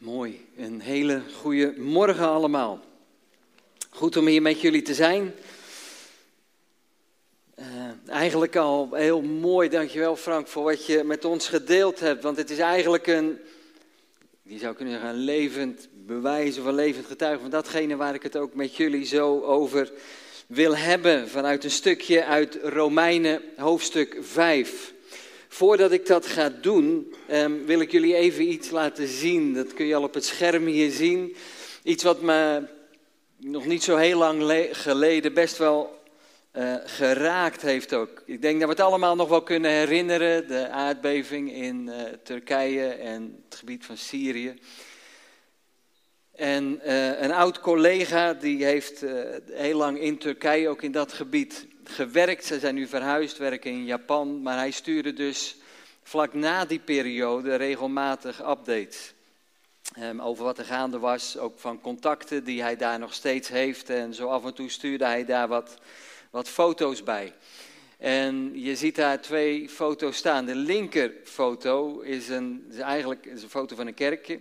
Mooi, een hele goede morgen allemaal. Goed om hier met jullie te zijn. Uh, eigenlijk al heel mooi, dankjewel Frank voor wat je met ons gedeeld hebt. Want het is eigenlijk een, je zou kunnen zeggen, een levend bewijs of een levend getuige van datgene waar ik het ook met jullie zo over wil hebben. Vanuit een stukje uit Romeinen hoofdstuk 5. Voordat ik dat ga doen, um, wil ik jullie even iets laten zien. Dat kun je al op het scherm hier zien. Iets wat me nog niet zo heel lang geleden best wel uh, geraakt heeft ook. Ik denk dat we het allemaal nog wel kunnen herinneren. De aardbeving in uh, Turkije en het gebied van Syrië. En uh, een oud collega die heeft heel lang in Turkije, ook in dat gebied, gewerkt. Ze zijn nu verhuisd, werken in Japan. Maar hij stuurde dus vlak na die periode regelmatig updates. Um, over wat er gaande was, ook van contacten die hij daar nog steeds heeft. En zo af en toe stuurde hij daar wat, wat foto's bij. En je ziet daar twee foto's staan. De linkerfoto is, een, is eigenlijk is een foto van een kerkje.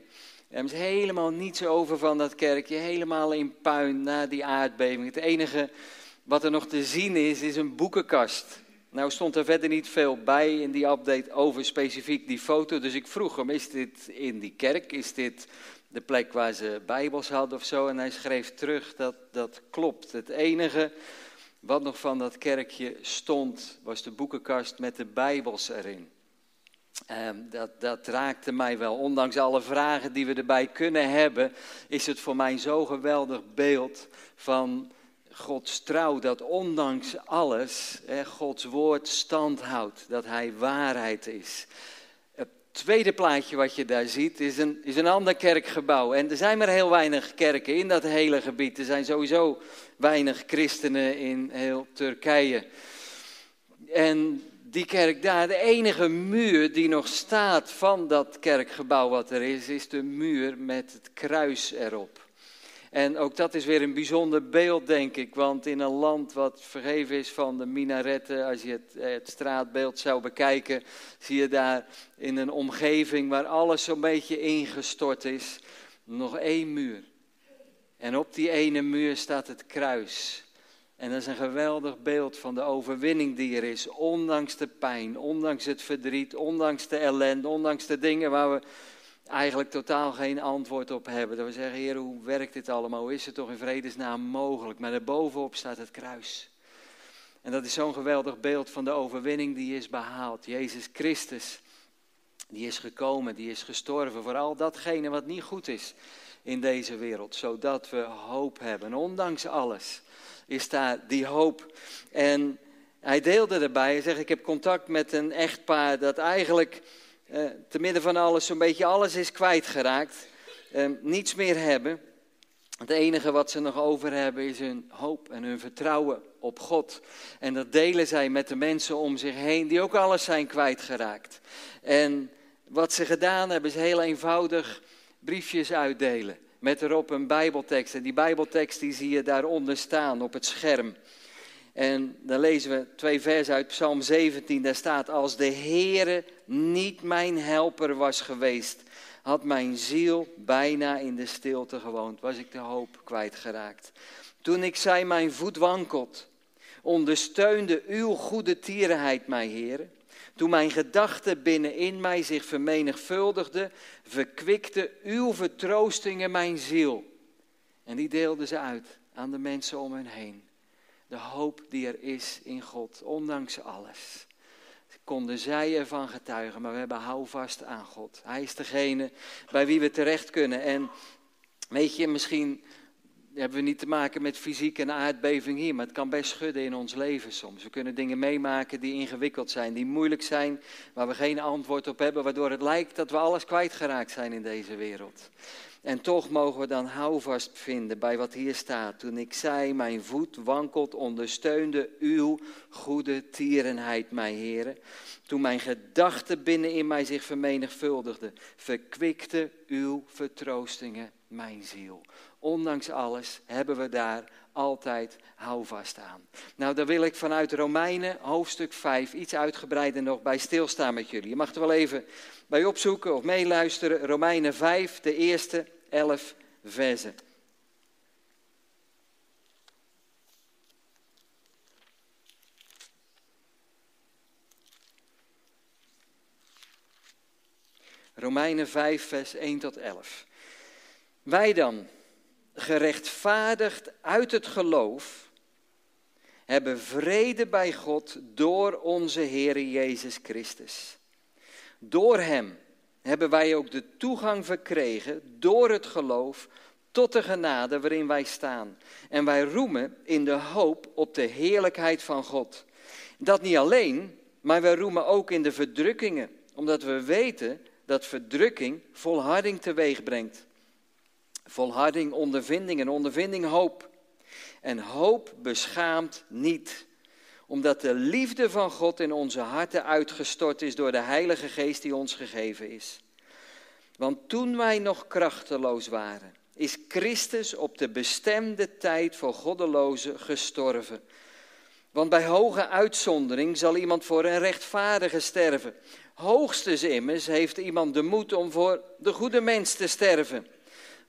Er is helemaal niets over van dat kerkje, helemaal in puin na die aardbeving. Het enige wat er nog te zien is, is een boekenkast. Nou stond er verder niet veel bij in die update over specifiek die foto. Dus ik vroeg hem, is dit in die kerk? Is dit de plek waar ze bijbels hadden of zo? En hij schreef terug dat dat klopt. Het enige wat nog van dat kerkje stond, was de boekenkast met de bijbels erin. Um, dat, dat raakte mij wel. Ondanks alle vragen die we erbij kunnen hebben, is het voor mij zo'n geweldig beeld van Gods trouw, dat ondanks alles hè, Gods woord stand houdt, dat Hij waarheid is. Het tweede plaatje wat je daar ziet is een, is een ander kerkgebouw. En er zijn maar heel weinig kerken in dat hele gebied. Er zijn sowieso weinig christenen in heel Turkije. En die kerk daar, de enige muur die nog staat van dat kerkgebouw wat er is, is de muur met het kruis erop. En ook dat is weer een bijzonder beeld, denk ik. Want in een land wat vergeven is van de minaretten, als je het, eh, het straatbeeld zou bekijken, zie je daar in een omgeving waar alles zo'n beetje ingestort is, nog één muur. En op die ene muur staat het kruis. En dat is een geweldig beeld van de overwinning die er is, ondanks de pijn, ondanks het verdriet, ondanks de ellende, ondanks de dingen waar we eigenlijk totaal geen antwoord op hebben. Dat we zeggen, Heer, hoe werkt dit allemaal? Hoe is het toch in vredesnaam mogelijk? Maar daarbovenop staat het kruis. En dat is zo'n geweldig beeld van de overwinning die is behaald. Jezus Christus, die is gekomen, die is gestorven voor al datgene wat niet goed is in deze wereld. Zodat we hoop hebben. Ondanks alles is daar die hoop. En hij deelde erbij, hij zegt, ik heb contact met een echtpaar dat eigenlijk uh, te midden van alles zo'n beetje alles is kwijtgeraakt. Uh, niets meer hebben. Het enige wat ze nog over hebben is hun hoop en hun vertrouwen op God. En dat delen zij met de mensen om zich heen die ook alles zijn kwijtgeraakt. En wat ze gedaan hebben is heel eenvoudig briefjes uitdelen. Met erop een bijbeltekst. En die bijbeltekst die zie je daaronder staan op het scherm. En dan lezen we twee versen uit Psalm 17. Daar staat: Als de Heere niet mijn helper was geweest, had mijn ziel bijna in de stilte gewoond. Was ik de hoop kwijtgeraakt. Toen ik zei: Mijn voet wankelt, ondersteunde uw goede tierenheid mij, Heere. Toen mijn gedachten binnenin mij zich vermenigvuldigden, verkwikte uw vertroostingen mijn ziel. En die deelden ze uit aan de mensen om hen heen de hoop die er is in God, ondanks alles. Konden zij ervan getuigen, maar we hebben houvast aan God. Hij is degene bij wie we terecht kunnen. En weet je, misschien hebben we niet te maken met fysiek en aardbeving hier, maar het kan best schudden in ons leven soms. We kunnen dingen meemaken die ingewikkeld zijn, die moeilijk zijn, waar we geen antwoord op hebben, waardoor het lijkt dat we alles kwijtgeraakt zijn in deze wereld. En toch mogen we dan houvast vinden bij wat hier staat. Toen ik zei, mijn voet wankelt, ondersteunde uw goede tierenheid mij, heren. Toen mijn gedachten binnenin mij zich vermenigvuldigden, verkwikte uw vertroostingen mijn ziel. Ondanks alles hebben we daar altijd houvast aan. Nou, daar wil ik vanuit Romeinen, hoofdstuk 5, iets uitgebreider nog bij stilstaan met jullie. Je mag er wel even bij opzoeken of meeluisteren. Romeinen 5, de eerste 11 versen. Romeinen 5, vers 1 tot 11. Wij dan, gerechtvaardigd uit het geloof, hebben vrede bij God door onze Heer Jezus Christus. Door Hem hebben wij ook de toegang verkregen, door het geloof, tot de genade waarin wij staan. En wij roemen in de hoop op de heerlijkheid van God. Dat niet alleen, maar wij roemen ook in de verdrukkingen, omdat we weten dat verdrukking volharding teweeg brengt. Volharding, ondervinding en ondervinding hoop. En hoop beschaamt niet, omdat de liefde van God in onze harten uitgestort is door de Heilige Geest die ons gegeven is. Want toen wij nog krachteloos waren, is Christus op de bestemde tijd voor goddelozen gestorven. Want bij hoge uitzondering zal iemand voor een rechtvaardige sterven. Hoogstens immers heeft iemand de moed om voor de goede mens te sterven.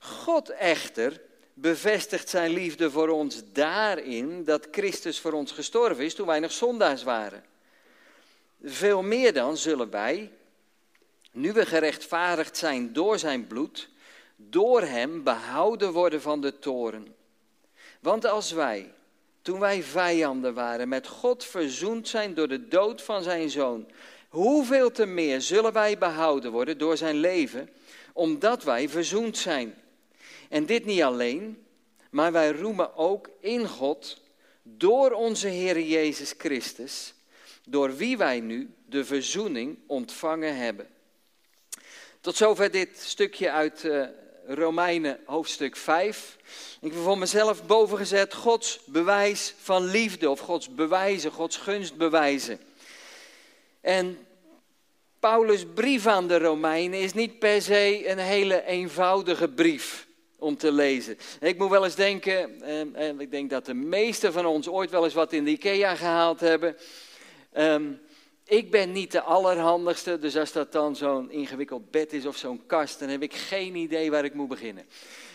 God echter bevestigt zijn liefde voor ons daarin dat Christus voor ons gestorven is toen wij nog zondaars waren. Veel meer dan zullen wij, nu we gerechtvaardigd zijn door zijn bloed, door hem behouden worden van de toren. Want als wij, toen wij vijanden waren, met God verzoend zijn door de dood van zijn zoon, hoeveel te meer zullen wij behouden worden door zijn leven, omdat wij verzoend zijn. En dit niet alleen, maar wij roemen ook in God door onze Heer Jezus Christus, door wie wij nu de verzoening ontvangen hebben. Tot zover dit stukje uit uh, Romeinen hoofdstuk 5. Ik heb voor mezelf bovengezet Gods bewijs van liefde of Gods bewijzen, Gods gunstbewijzen. En Paulus' brief aan de Romeinen is niet per se een hele eenvoudige brief om te lezen. Ik moet wel eens denken, en ehm, ik denk dat de meesten van ons ooit wel eens wat in de IKEA gehaald hebben. Um, ik ben niet de allerhandigste, dus als dat dan zo'n ingewikkeld bed is of zo'n kast, dan heb ik geen idee waar ik moet beginnen.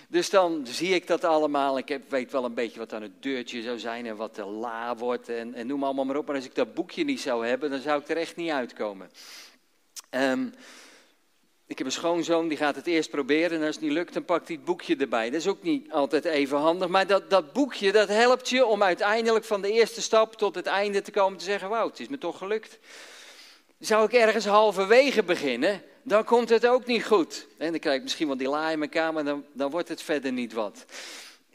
Dus dan zie ik dat allemaal. Ik weet wel een beetje wat aan het deurtje zou zijn en wat de la wordt en, en noem allemaal maar op. Maar als ik dat boekje niet zou hebben, dan zou ik er echt niet uitkomen. Um, ik heb een schoonzoon, die gaat het eerst proberen en als het niet lukt, dan pakt hij het boekje erbij. Dat is ook niet altijd even handig, maar dat, dat boekje, dat helpt je om uiteindelijk van de eerste stap tot het einde te komen te zeggen, wauw, het is me toch gelukt. Zou ik ergens halverwege beginnen, dan komt het ook niet goed. En dan krijg ik misschien wel die la in mijn kamer, dan, dan wordt het verder niet wat.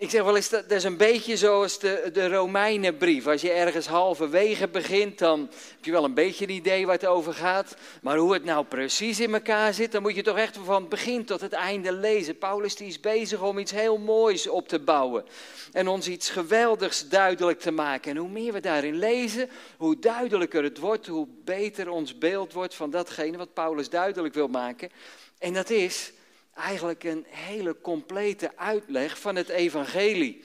Ik zeg wel eens, dat is een beetje zoals de, de Romeinenbrief. Als je ergens halverwege begint, dan heb je wel een beetje een idee waar het over gaat. Maar hoe het nou precies in elkaar zit, dan moet je toch echt van het begin tot het einde lezen. Paulus die is bezig om iets heel moois op te bouwen. En ons iets geweldigs duidelijk te maken. En hoe meer we daarin lezen, hoe duidelijker het wordt, hoe beter ons beeld wordt van datgene wat Paulus duidelijk wil maken. En dat is eigenlijk een hele complete uitleg van het evangelie.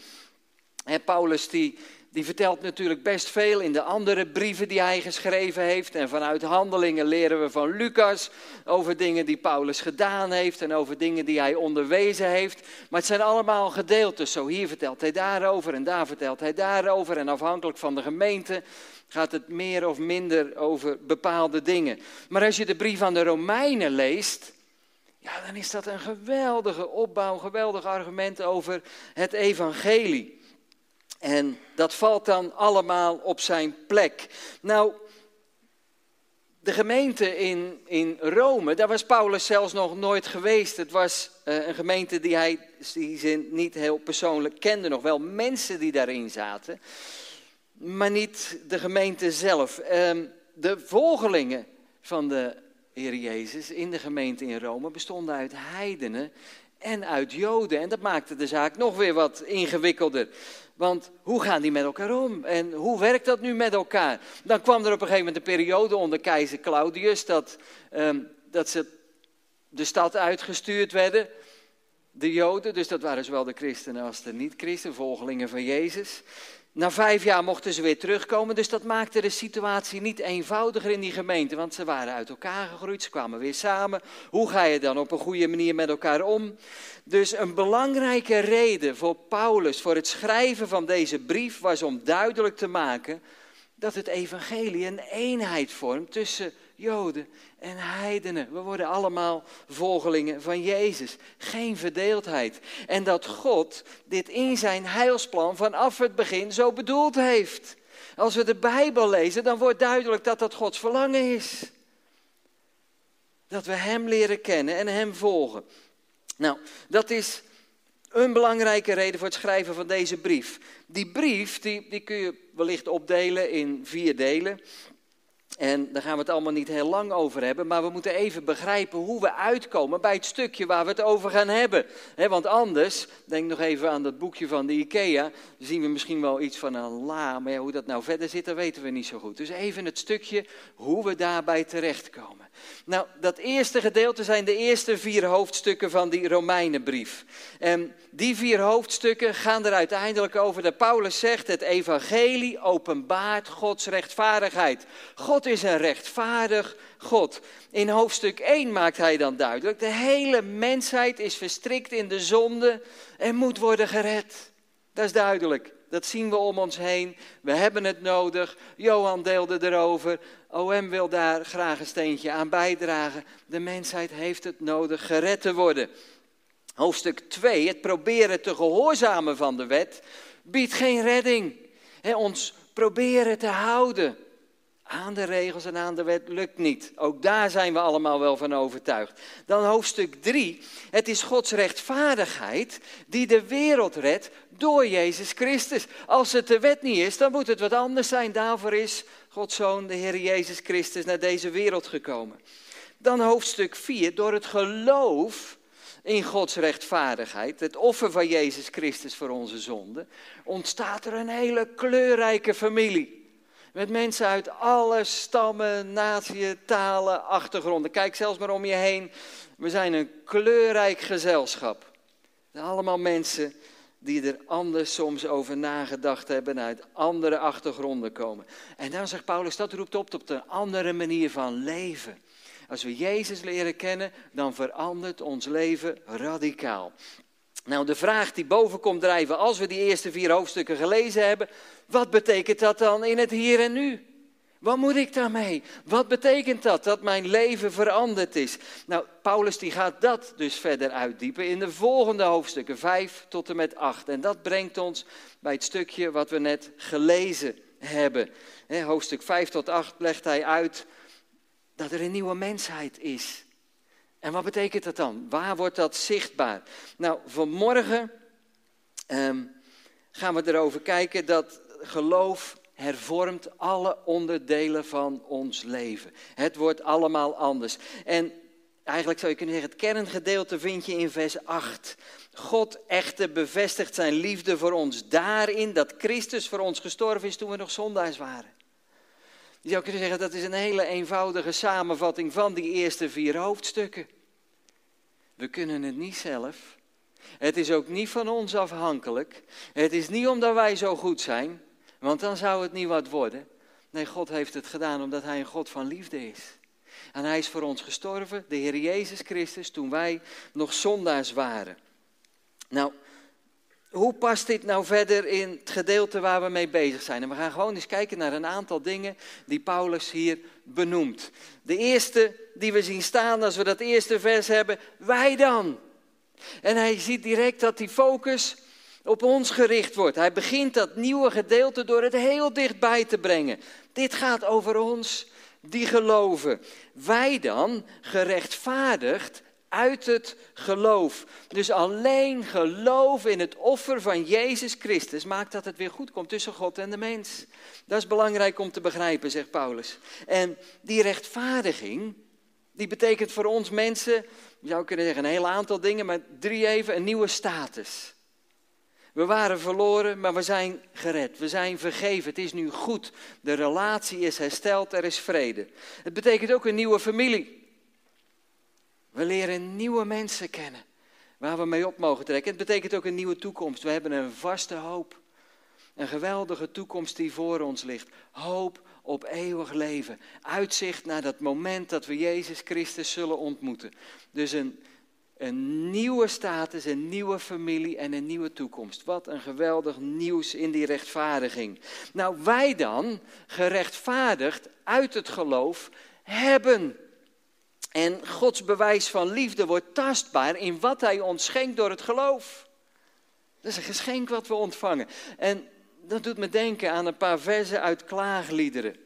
En Paulus die, die vertelt natuurlijk best veel in de andere brieven die hij geschreven heeft. En vanuit handelingen leren we van Lucas over dingen die Paulus gedaan heeft en over dingen die hij onderwezen heeft. Maar het zijn allemaal gedeeltes. Zo hier vertelt hij daarover en daar vertelt hij daarover. En afhankelijk van de gemeente gaat het meer of minder over bepaalde dingen. Maar als je de brief aan de Romeinen leest, ja, dan is dat een geweldige opbouw, een geweldig argument over het evangelie. En dat valt dan allemaal op zijn plek. Nou, de gemeente in, in Rome, daar was Paulus zelfs nog nooit geweest. Het was uh, een gemeente die hij die zin niet heel persoonlijk kende. Nog wel mensen die daarin zaten, maar niet de gemeente zelf. Uh, de volgelingen van de Heer Jezus, in de gemeente in Rome bestonden uit heidenen en uit Joden. En dat maakte de zaak nog weer wat ingewikkelder. Want hoe gaan die met elkaar om? En hoe werkt dat nu met elkaar? Dan kwam er op een gegeven moment een periode onder keizer Claudius dat, um, dat ze de stad uitgestuurd werden. de Joden, dus dat waren zowel de christenen als de niet-christen, volgelingen van Jezus. Na vijf jaar mochten ze weer terugkomen, dus dat maakte de situatie niet eenvoudiger in die gemeente, want ze waren uit elkaar gegroeid, ze kwamen weer samen. Hoe ga je dan op een goede manier met elkaar om? Dus een belangrijke reden voor Paulus, voor het schrijven van deze brief, was om duidelijk te maken dat het evangelie een eenheid vormt tussen Joden en heidenen. We worden allemaal volgelingen van Jezus. Geen verdeeldheid. En dat God dit in zijn heilsplan vanaf het begin zo bedoeld heeft. Als we de Bijbel lezen, dan wordt duidelijk dat dat Gods verlangen is. Dat we Hem leren kennen en Hem volgen. Nou, dat is een belangrijke reden voor het schrijven van deze brief. Die brief die, die kun je wellicht opdelen in vier delen. En daar gaan we het allemaal niet heel lang over hebben, maar we moeten even begrijpen hoe we uitkomen bij het stukje waar we het over gaan hebben. want anders, denk nog even aan dat boekje van de IKEA, zien we misschien wel iets van een la, maar hoe dat nou verder zit, dat weten we niet zo goed. Dus even het stukje hoe we daarbij terechtkomen. Nou, dat eerste gedeelte zijn de eerste vier hoofdstukken van die Romeinenbrief. En die vier hoofdstukken gaan er uiteindelijk over dat Paulus zegt: het evangelie openbaart Gods rechtvaardigheid. God is een rechtvaardig God. In hoofdstuk 1 maakt hij dan duidelijk: de hele mensheid is verstrikt in de zonde en moet worden gered. Dat is duidelijk. Dat zien we om ons heen. We hebben het nodig. Johan deelde erover. OM wil daar graag een steentje aan bijdragen. De mensheid heeft het nodig gered te worden. Hoofdstuk 2, het proberen te gehoorzamen van de wet, biedt geen redding. ons proberen te houden aan de regels en aan de wet lukt niet. Ook daar zijn we allemaal wel van overtuigd. Dan hoofdstuk 3. Het is Gods rechtvaardigheid die de wereld redt door Jezus Christus. Als het de wet niet is, dan moet het wat anders zijn. Daarvoor is Gods Zoon, de Heer Jezus Christus, naar deze wereld gekomen. Dan hoofdstuk 4. Door het geloof in Gods rechtvaardigheid, het offer van Jezus Christus voor onze zonde, ontstaat er een hele kleurrijke familie. Met mensen uit alle stammen, naties, talen, achtergronden. Kijk zelfs maar om je heen. We zijn een kleurrijk gezelschap. Allemaal mensen die er anders soms over nagedacht hebben, uit andere achtergronden komen. En dan zegt Paulus, dat roept op tot een andere manier van leven. Als we Jezus leren kennen, dan verandert ons leven radicaal. Nou, de vraag die boven komt drijven als we die eerste vier hoofdstukken gelezen hebben, wat betekent dat dan in het hier en nu? Wat moet ik daarmee? Wat betekent dat, dat mijn leven veranderd is? Nou, Paulus die gaat dat dus verder uitdiepen in de volgende hoofdstukken, 5 tot en met 8. En dat brengt ons bij het stukje wat we net gelezen hebben. hoofdstuk 5 tot 8 legt hij uit dat er een nieuwe mensheid is. En wat betekent dat dan? Waar wordt dat zichtbaar? Nou, vanmorgen um, gaan we erover kijken dat geloof hervormt alle onderdelen van ons leven. Het wordt allemaal anders. En eigenlijk zou je kunnen zeggen, het kerngedeelte vind je in vers 8. God echter bevestigt zijn liefde voor ons daarin dat Christus voor ons gestorven is toen we nog zondaars waren. Je zou kunnen zeggen, dat is een hele eenvoudige samenvatting van die eerste vier hoofdstukken. We kunnen het niet zelf. Het is ook niet van ons afhankelijk. Het is niet omdat wij zo goed zijn, want dan zou het niet wat worden. Nee, God heeft het gedaan omdat Hij een God van liefde is. En Hij is voor ons gestorven, de Heer Jezus Christus, toen wij nog zondaars waren. Nou, hoe past dit nou verder in het gedeelte waar we mee bezig zijn? En we gaan gewoon eens kijken naar een aantal dingen die Paulus hier benoemt. De eerste die we zien staan als we dat eerste vers hebben, wij dan. En hij ziet direct dat die focus op ons gericht wordt. Hij begint dat nieuwe gedeelte door het heel dichtbij te brengen. Dit gaat over ons die geloven. Wij dan, gerechtvaardigd uit het geloof. Dus alleen geloof in het offer van Jezus Christus maakt dat het weer goed komt tussen God en de mens. Dat is belangrijk om te begrijpen, zegt Paulus. En die rechtvaardiging, die betekent voor ons mensen, je zou kunnen zeggen een heel aantal dingen, maar drie even, een nieuwe status. We waren verloren, maar we zijn gered. We zijn vergeven. Het is nu goed. De relatie is hersteld. Er is vrede. Het betekent ook een nieuwe familie. We leren nieuwe mensen kennen. waar we mee op mogen trekken. Het betekent ook een nieuwe toekomst. We hebben een vaste hoop. Een geweldige toekomst die voor ons ligt. Hoop op eeuwig leven. Uitzicht naar dat moment dat we Jezus Christus zullen ontmoeten. Dus een, een nieuwe status, een nieuwe familie en een nieuwe toekomst. Wat een geweldig nieuws in die rechtvaardiging. Nou, wij dan, gerechtvaardigd uit het geloof, hebben. En Gods bewijs van liefde wordt tastbaar in wat Hij ons schenkt door het geloof. Dat is een geschenk wat we ontvangen. En dat doet me denken aan een paar versen uit Klaagliederen.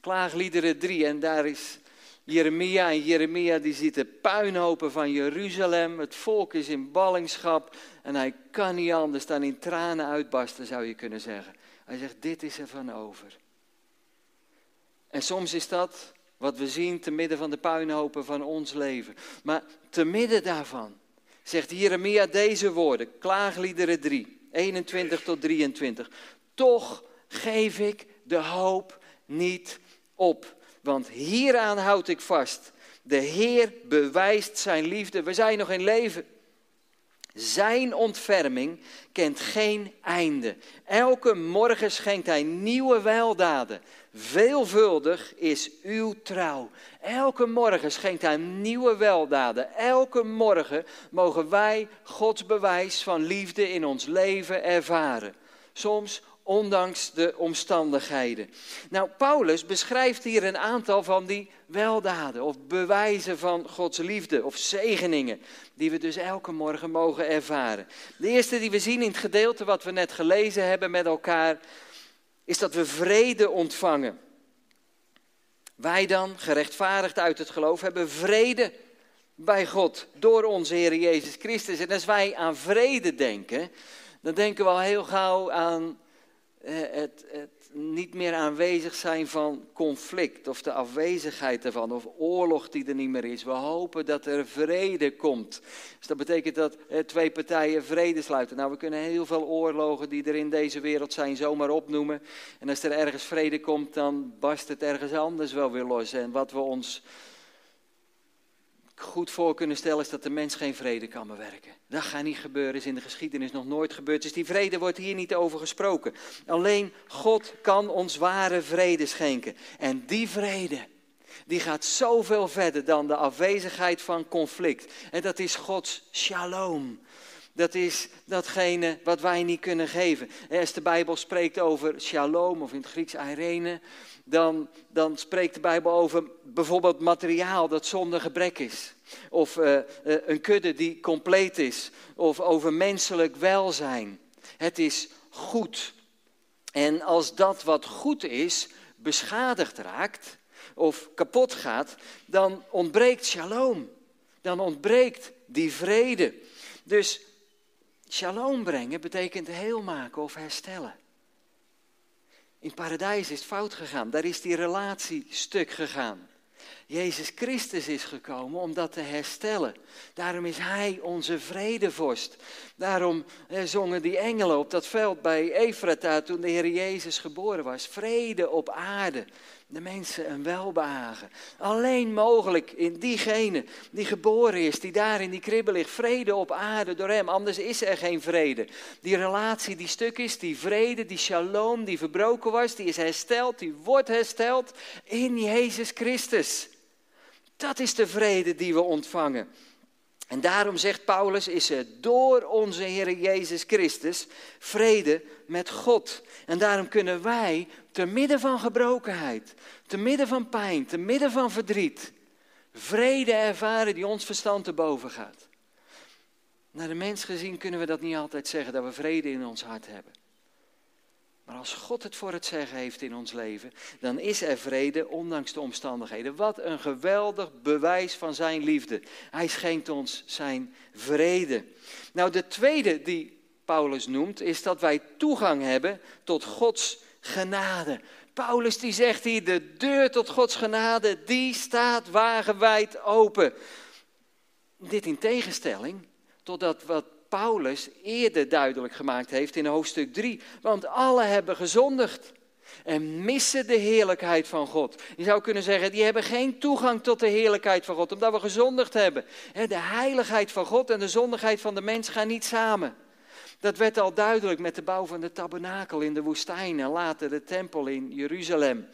Klaagliederen 3, en daar is Jeremia. En Jeremia die ziet de puinhopen van Jeruzalem. Het volk is in ballingschap. En hij kan niet anders dan in tranen uitbarsten, zou je kunnen zeggen. Hij zegt, dit is er van over. En soms is dat wat we zien te midden van de puinhopen van ons leven. Maar te midden daarvan zegt Jeremia deze woorden, Klaagliederen 3. 21 tot 23. Toch geef ik de hoop niet op, want hieraan houd ik vast. De Heer bewijst zijn liefde. We zijn nog in leven. Zijn ontferming kent geen einde. Elke morgen schenkt hij nieuwe weldaden. Veelvuldig is uw trouw. Elke morgen schenkt hij nieuwe weldaden. Elke morgen mogen wij Gods bewijs van liefde in ons leven ervaren. Soms ondanks de omstandigheden. Nou, Paulus beschrijft hier een aantal van die weldaden of bewijzen van Gods liefde of zegeningen, die we dus elke morgen mogen ervaren. De eerste die we zien in het gedeelte wat we net gelezen hebben met elkaar, is dat we vrede ontvangen. Wij dan, gerechtvaardigd uit het geloof, hebben vrede bij God door onze Heer Jezus Christus. En als wij aan vrede denken, dan denken we al heel gauw aan het, het, niet meer aanwezig zijn van conflict of de afwezigheid ervan of oorlog die er niet meer is. We hopen dat er vrede komt. Dus dat betekent dat eh, twee partijen vrede sluiten. Nou, we kunnen heel veel oorlogen die er in deze wereld zijn zomaar opnoemen. En als er ergens vrede komt, dan barst het ergens anders wel weer los. En wat we ons goed voor kunnen stellen is dat de mens geen vrede kan bewerken. Dat gaat niet gebeuren, is in de geschiedenis nog nooit gebeurd. Dus die vrede wordt hier niet over gesproken. Alleen God kan ons ware vrede schenken. En die vrede, die gaat zoveel verder dan de afwezigheid van conflict. En dat is Gods shalom. Dat is datgene wat wij niet kunnen geven. als de Bijbel spreekt over shalom, of in het Grieks irene, dan, dan spreekt de Bijbel over bijvoorbeeld materiaal dat zonder gebrek is. Of uh, een kudde die compleet is. Of over menselijk welzijn. Het is goed. En als dat wat goed is beschadigd raakt of kapot gaat, dan ontbreekt shalom. Dan ontbreekt die vrede. Dus shalom brengen betekent heel maken of herstellen. In paradijs is het fout gegaan. Daar is die relatie stuk gegaan. Jezus Christus is gekomen om dat te herstellen. Daarom is Hij onze vredevorst. Daarom eh, zongen die engelen op dat veld bij Efrata toen de Heer Jezus geboren was. Vrede op aarde de mensen een welbehagen. Alleen mogelijk in diegene die geboren is, die daar in die kribbe ligt. Vrede op aarde door hem, anders is er geen vrede. Die relatie die stuk is, die vrede, die shalom die verbroken was, die is hersteld, die wordt hersteld in Jezus Christus. Dat is de vrede die we ontvangen. En daarom zegt Paulus, is er door onze Heer Jezus Christus vrede met God. En daarom kunnen wij te midden van gebrokenheid, te midden van pijn, te midden van verdriet, vrede ervaren die ons verstand te boven gaat. Naar de mens gezien kunnen we dat niet altijd zeggen, dat we vrede in ons hart hebben. Maar als God het voor het zeggen heeft in ons leven, dan is er vrede ondanks de omstandigheden. Wat een geweldig bewijs van zijn liefde. Hij schenkt ons zijn vrede. Nou, de tweede die Paulus noemt, is dat wij toegang hebben tot Gods genade. Paulus die zegt hier, de deur tot Gods genade, die staat wagenwijd open. Dit in tegenstelling tot dat wat Paulus eerder duidelijk gemaakt heeft in hoofdstuk 3. Want alle hebben gezondigd En missen de heerlijkheid van God. Je zou kunnen zeggen, die hebben geen toegang tot de heerlijkheid van God, omdat we gezondigd hebben. De heiligheid van God en de zondigheid van de mens gaan niet samen. Dat werd al duidelijk met de bouw van de tabernakel in de woestijn en later de tempel in Jeruzalem.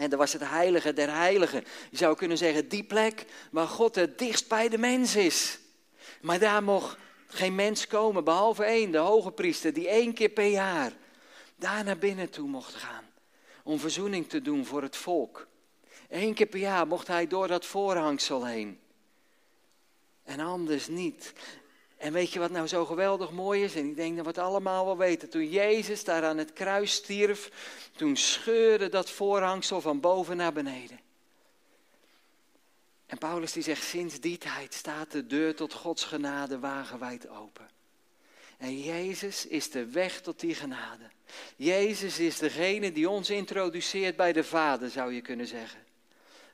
En daar was het heilige der heiligen. Je zou kunnen zeggen, die plek waar God het dichtst bij de mens is. Maar daar mocht geen mens komen, behalve één, de hoge priester, die één keer per jaar daar naar binnen toe mocht gaan. Om verzoening te doen voor het volk. Eén keer per jaar mocht hij door dat voorhangsel heen. En anders niet. En weet je wat nou zo geweldig mooi is? En ik denk dat we het allemaal wel weten. Toen Jezus daar aan het kruis stierf, toen scheurde dat voorhangsel van boven naar beneden. En Paulus die zegt, sinds die tijd staat de deur tot Gods genade wagenwijd open. En Jezus is de weg tot die genade. Jezus is degene die ons introduceert bij de Vader, zou je kunnen zeggen.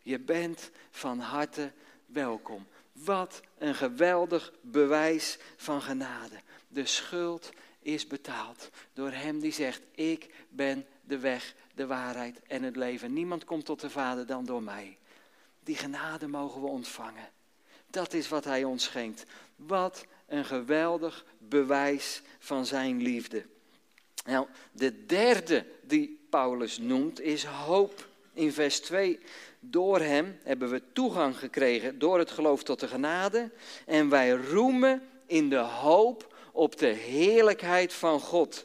Je bent van harte welkom. Wat een geweldig bewijs van genade. De schuld is betaald door Hem die zegt, ik ben de weg, de waarheid en het leven. Niemand komt tot de Vader dan door mij. Die genade mogen we ontvangen. Dat is wat Hij ons schenkt. Wat een geweldig bewijs van Zijn liefde. Nou, de derde die Paulus noemt is hoop. In vers 2 door hem hebben we toegang gekregen door het geloof tot de genade. En wij roemen in de hoop op de heerlijkheid van God.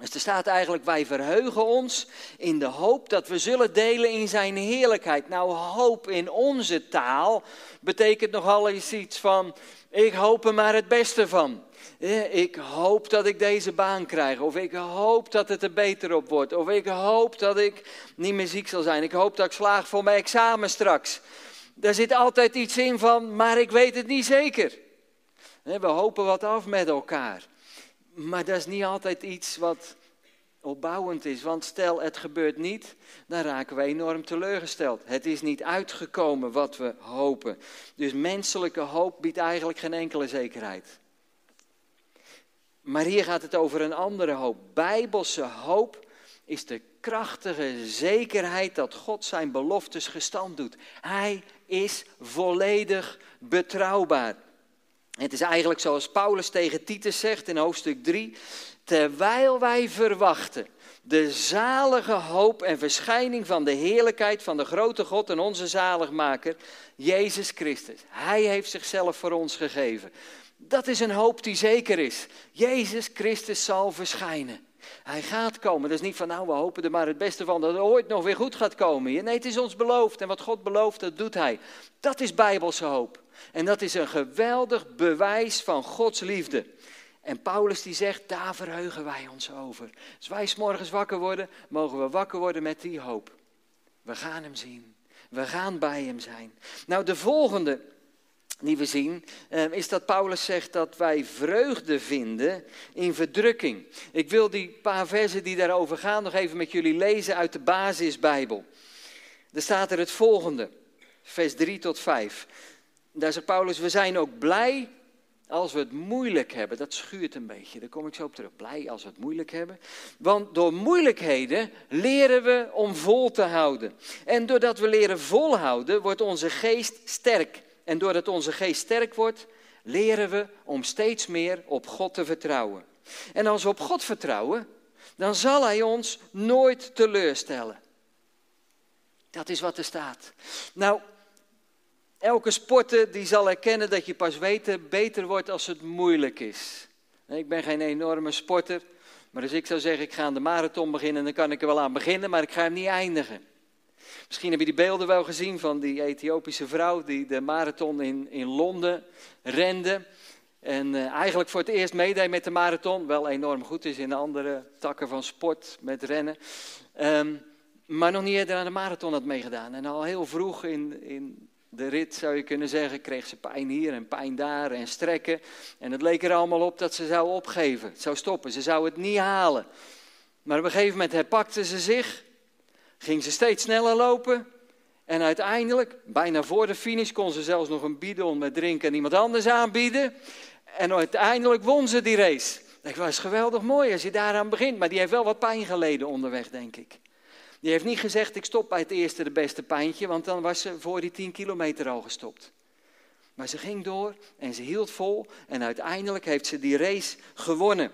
Dus er staat eigenlijk, wij verheugen ons in de hoop dat we zullen delen in zijn heerlijkheid. Nou, hoop in onze taal betekent nogal eens iets van, ik hoop er maar het beste van. Ik hoop dat ik deze baan krijg. Of ik hoop dat het er beter op wordt. Of ik hoop dat ik niet meer ziek zal zijn. Ik hoop dat ik slaag voor mijn examen straks. Daar zit altijd iets in van, maar ik weet het niet zeker. We hopen wat af met elkaar. Maar dat is niet altijd iets wat opbouwend is. Want stel het gebeurt niet, dan raken we enorm teleurgesteld. Het is niet uitgekomen wat we hopen. Dus menselijke hoop biedt eigenlijk geen enkele zekerheid. Maar hier gaat het over een andere hoop. Bijbelse hoop is de krachtige zekerheid dat God zijn beloftes gestand doet. Hij is volledig betrouwbaar. Het is eigenlijk zoals Paulus tegen Titus zegt in hoofdstuk 3. Terwijl wij verwachten de zalige hoop en verschijning van de heerlijkheid van de grote God en onze zaligmaker, Jezus Christus. Hij heeft zichzelf voor ons gegeven. Dat is een hoop die zeker is. Jezus Christus zal verschijnen. Hij gaat komen. Dat is niet van nou, we hopen er maar het beste van dat het ooit nog weer goed gaat komen. Nee, het is ons beloofd. En wat God belooft, dat doet Hij. Dat is bijbelse hoop. En dat is een geweldig bewijs van Gods liefde. En Paulus die zegt, daar verheugen wij ons over. Als wij s morgens wakker worden, mogen we wakker worden met die hoop. We gaan Hem zien. We gaan bij Hem zijn. Nou, de volgende die we zien, ehm, is dat Paulus zegt dat wij vreugde vinden in verdrukking. Ik wil die paar versen die daarover gaan nog even met jullie lezen uit de basisbijbel. Er staat er het volgende, vers 3 tot 5. Daar zegt Paulus, we zijn ook blij als we het moeilijk hebben. Dat schuurt een beetje, daar kom ik zo op terug. Blij als we het moeilijk hebben. Want door moeilijkheden leren we om vol te houden. En doordat we leren volhouden, wordt onze geest sterk. En doordat onze geest sterk wordt, leren we om steeds meer op God te vertrouwen. En als we op God vertrouwen, dan zal Hij ons nooit teleurstellen. Dat is wat er staat. Nou, elke sporter die zal erkennen dat je pas weten beter wordt als het moeilijk is. Ik ben geen enorme sporter, maar als ik zou zeggen ik ga aan de marathon beginnen, dan kan ik er wel aan beginnen, maar ik ga hem niet eindigen. Misschien heb je die beelden wel gezien van die Ethiopische vrouw die de marathon in, in Londen rende. En uh, eigenlijk voor het eerst meedeed met de marathon. Wel enorm goed is in andere takken van sport met rennen. Um, maar nog niet eerder aan de marathon had meegedaan. En al heel vroeg in, in de rit zou je kunnen zeggen, kreeg ze pijn hier en pijn daar en strekken. En het leek er allemaal op dat ze zou opgeven. Zou stoppen. Ze zou het niet halen. Maar op een gegeven moment herpakte ze zich ging ze steeds sneller lopen. En uiteindelijk, bijna voor de finish, kon ze zelfs nog een bidon met drinken aan iemand anders aanbieden. En uiteindelijk won ze die race. Het was geweldig mooi als je daaraan begint, maar die heeft wel wat pijn geleden onderweg, denk ik. Die heeft niet gezegd, ik stop bij het eerste de beste pijntje, want dan was ze voor die 10 kilometer al gestopt. Maar ze ging door en ze hield vol en uiteindelijk heeft ze die race gewonnen.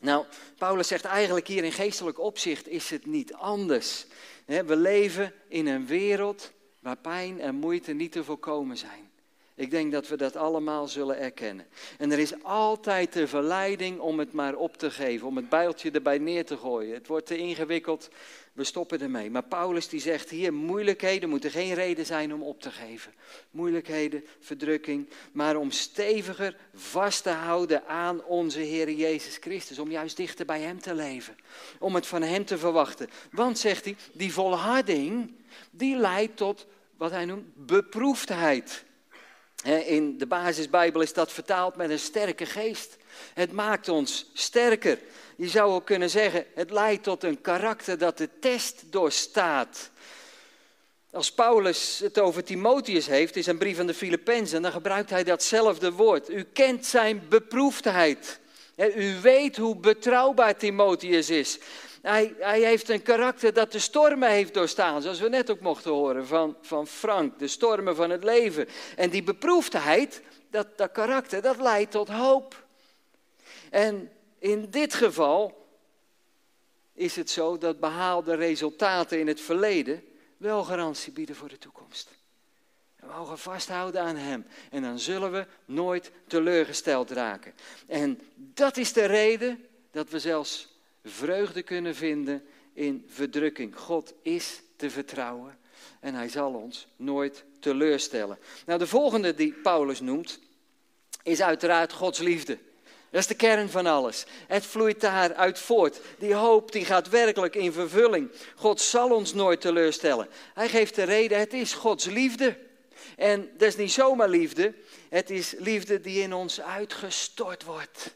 Nou, Paulus zegt eigenlijk hier in geestelijk opzicht is het niet anders. We leven in een wereld waar pijn en moeite niet te voorkomen zijn. Ik denk dat we dat allemaal zullen erkennen. En er is altijd de verleiding om het maar op te geven, om het bijltje erbij neer te gooien. Het wordt te ingewikkeld, we stoppen ermee. Maar Paulus die zegt hier, moeilijkheden moeten geen reden zijn om op te geven. Moeilijkheden, verdrukking, maar om steviger vast te houden aan onze Heer Jezus Christus. Om juist dichter bij Hem te leven. Om het van Hem te verwachten. Want, zegt hij, die volharding, die leidt tot wat hij noemt beproefdheid. In de basisbijbel is dat vertaald met een sterke geest. Het maakt ons sterker. Je zou ook kunnen zeggen, het leidt tot een karakter dat de test doorstaat. Als Paulus het over Timotheus heeft, is een brief aan de Filippenzen, dan gebruikt hij datzelfde woord. U kent zijn beproefdheid. U weet hoe betrouwbaar Timotheus is. Hij, hij, heeft een karakter dat de stormen heeft doorstaan, zoals we net ook mochten horen van, van Frank, de stormen van het leven. En die beproefdheid, dat, dat karakter, dat leidt tot hoop. En in dit geval is het zo dat behaalde resultaten in het verleden wel garantie bieden voor de toekomst. We mogen vasthouden aan Hem en dan zullen we nooit teleurgesteld raken. En dat is de reden dat we zelfs vreugde kunnen vinden in verdrukking. God is te vertrouwen en hij zal ons nooit teleurstellen. Nou, de volgende die Paulus noemt is uiteraard Gods liefde. Dat is de kern van alles. Het vloeit daaruit voort. Die hoop die gaat werkelijk in vervulling. God zal ons nooit teleurstellen. Hij geeft de reden, het is Gods liefde. En dat is niet zomaar liefde, het is liefde die in ons uitgestort wordt.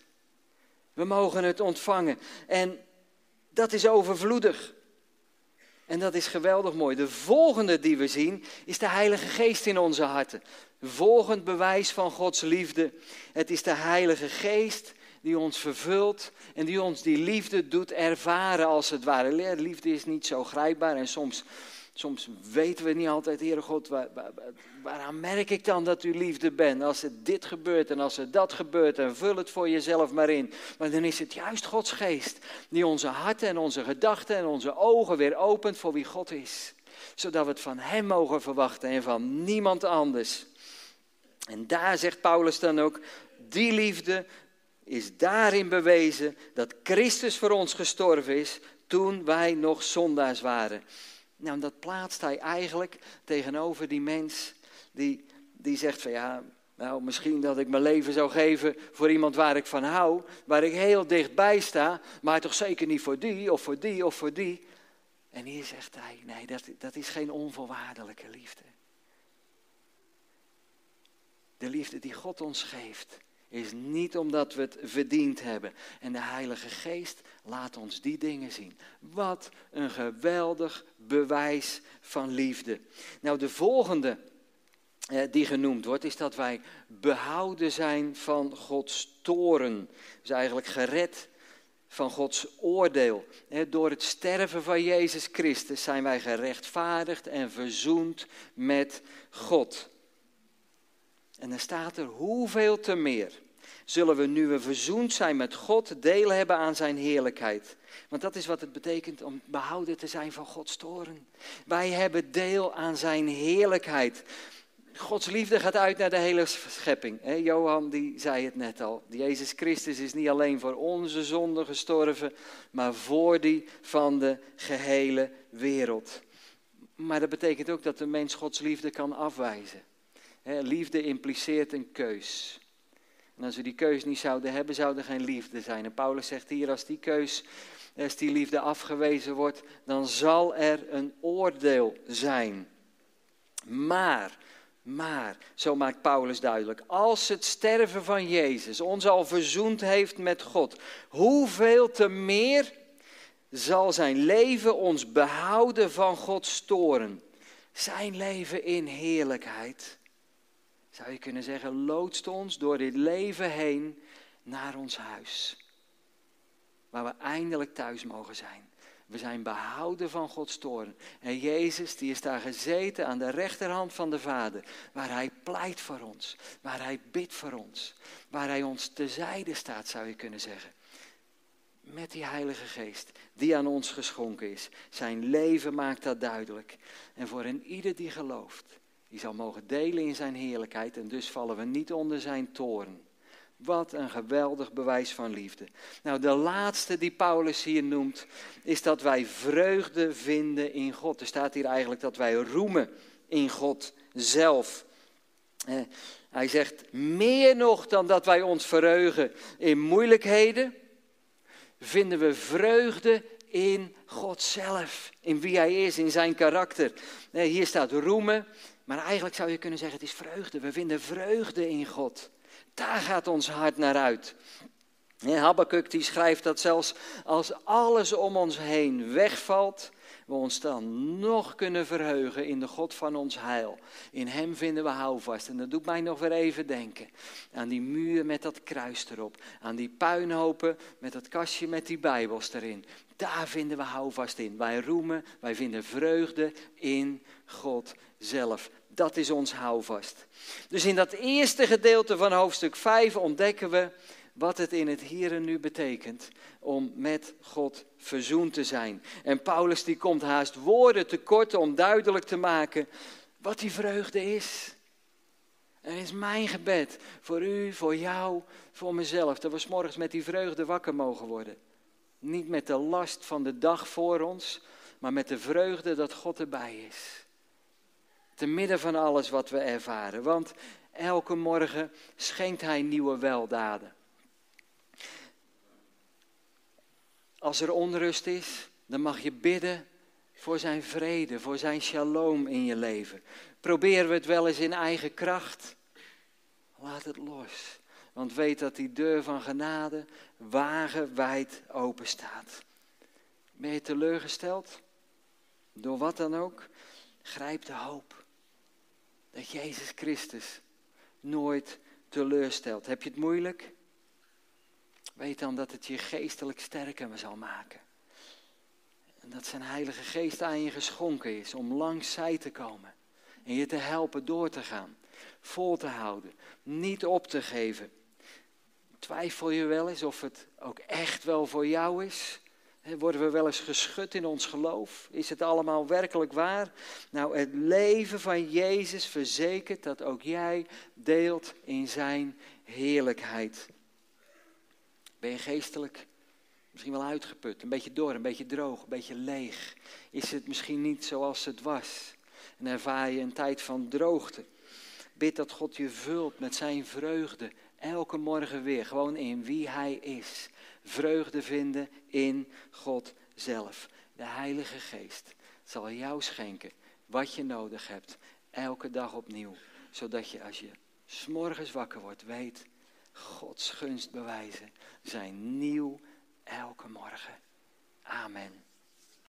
We mogen het ontvangen. En dat is overvloedig. En dat is geweldig mooi. De volgende die we zien is de Heilige Geest in onze harten. Volgend bewijs van Gods liefde. Het is de Heilige Geest die ons vervult en die ons die liefde doet ervaren als het ware. Liefde is niet zo grijpbaar en soms Soms weten we niet altijd, Heere God, waar, waar, waaraan merk ik dan dat u liefde bent? Als het dit gebeurt en als het dat gebeurt, en vul het voor jezelf maar in. Maar dan is het juist Gods geest die onze harten en onze gedachten en onze ogen weer opent voor wie God is. Zodat we het van Hem mogen verwachten en van niemand anders. En daar zegt Paulus dan ook, die liefde is daarin bewezen dat Christus voor ons gestorven is toen wij nog zondaars waren. Nou, dat plaatst hij eigenlijk tegenover die mens die, die zegt van ja, nou misschien dat ik mijn leven zou geven voor iemand waar ik van hou, waar ik heel dichtbij sta, maar toch zeker niet voor die of voor die of voor die. En hier zegt hij, nee, dat, dat is geen onvoorwaardelijke liefde. De liefde die God ons geeft, is niet omdat we het verdiend hebben. En de Heilige Geest laat ons die dingen zien. Wat een geweldig bewijs van liefde. Nou, de volgende eh, die genoemd wordt, is dat wij behouden zijn van Gods toren. Dus eigenlijk gered van Gods oordeel. Door het sterven van Jezus Christus zijn wij gerechtvaardigd en verzoend met God. En dan staat er hoeveel te meer zullen we nu we verzoend zijn met God deel hebben aan zijn heerlijkheid. Want dat is wat het betekent om behouden te zijn van Gods toren. Wij hebben deel aan zijn heerlijkheid. Gods liefde gaat uit naar de hele schepping. Johan die zei het net al. Jezus Christus is niet alleen voor onze zonde gestorven, maar voor die van de gehele wereld. Maar dat betekent ook dat de mens Gods liefde kan afwijzen. Liefde impliceert een keus. En als we die keus niet zouden hebben, zou er geen liefde zijn. En Paulus zegt hier, als die keus, als die liefde afgewezen wordt, dan zal er een oordeel zijn. Maar, maar, zo maakt Paulus duidelijk, als het sterven van Jezus ons al verzoend heeft met God, hoeveel te meer zal zijn leven ons behouden van Gods toren. Zijn leven in heerlijkheid zou je kunnen zeggen, loodst ons door dit leven heen naar ons huis. waar we eindelijk thuis mogen zijn. We zijn behouden van Gods toorn. En Jezus, die is daar gezeten aan de rechterhand van de Vader, waar Hij pleit voor ons, waar Hij bidt voor ons, waar Hij ons tezijde staat, zou je kunnen zeggen. Met die Heilige Geest, die aan ons geschonken is. Zijn leven maakt dat duidelijk. En voor een ieder die gelooft, die zal mogen delen in Zijn heerlijkheid en dus vallen we niet onder Zijn toorn. Wat een geweldig bewijs van liefde. Nou, de laatste die Paulus hier noemt, is dat wij vreugde vinden in God. Er staat hier eigenlijk dat wij roemen in God zelf. Eh, hij zegt, meer nog dan dat wij ons verheugen in moeilijkheden, vinden we vreugde in God zelf. In wie Hij is, in zijn karakter. Hier staat roemen, maar eigenlijk zou je kunnen zeggen, het is vreugde. We vinden vreugde in God. Daar gaat ons hart naar uit. Habakkuk die schrijft dat zelfs als alles om ons heen wegvalt, we ons dan nog kunnen verheugen in de God van ons heil. In Hem vinden we houvast. En dat doet mij nog weer even denken aan die muur met dat kruis erop. Aan die puinhopen met dat kastje met die Bijbels erin. Daar vinden we houvast in. Wij roemen, wij vinden vreugde in God zelf. Dat is ons houvast. Dus in dat eerste gedeelte van hoofdstuk 5 ontdekken we wat het in het hier en nu betekent om met God verzoend te zijn. En Paulus die komt haast woorden tekort om duidelijk te maken wat die vreugde is. En is mijn gebed voor u, voor jou, voor mezelf, dat we morgens met die vreugde wakker mogen worden. Niet met de last van de dag voor ons, maar met de vreugde dat God erbij is. Te midden van alles wat we ervaren. Want elke morgen schenkt Hij nieuwe weldaden. Als er onrust is, dan mag je bidden voor zijn vrede, voor zijn shalom in je leven. Proberen we het wel eens in eigen kracht? Laat het los. Want weet dat die deur van genade wagenwijd open staat. Ben je teleurgesteld? Door wat dan ook? Grijp de hoop dat Jezus Christus nooit teleurstelt. Heb je het moeilijk? Weet dan dat het je geestelijk sterker zal maken. En dat zijn Heilige Geest aan je geschonken is om langs zij te komen. En je te helpen door te gaan. Vol te houden. Niet op te geven. Twijfel je wel eens of het ook echt wel voor jou is? Worden we wel eens geschud in ons geloof? Is het allemaal werkelijk waar? Nou, het leven van Jezus verzekert dat ook jij deelt in zijn heerlijkheid. Ben je geestelijk misschien wel uitgeput, een beetje door, een beetje droog, een beetje leeg? Is het misschien niet zoals het was? En ervaar je een tijd van droogte? Bid dat God je vult met zijn vreugde, elke morgen weer, gewoon in wie Hij is vreugde vinden in God zelf. De Heilige Geest zal jou schenken wat je nodig hebt, elke dag opnieuw. Zodat je als je s'morgens wakker wordt, weet, Gods gunst bewijzen zijn nieuw elke morgen. Amen.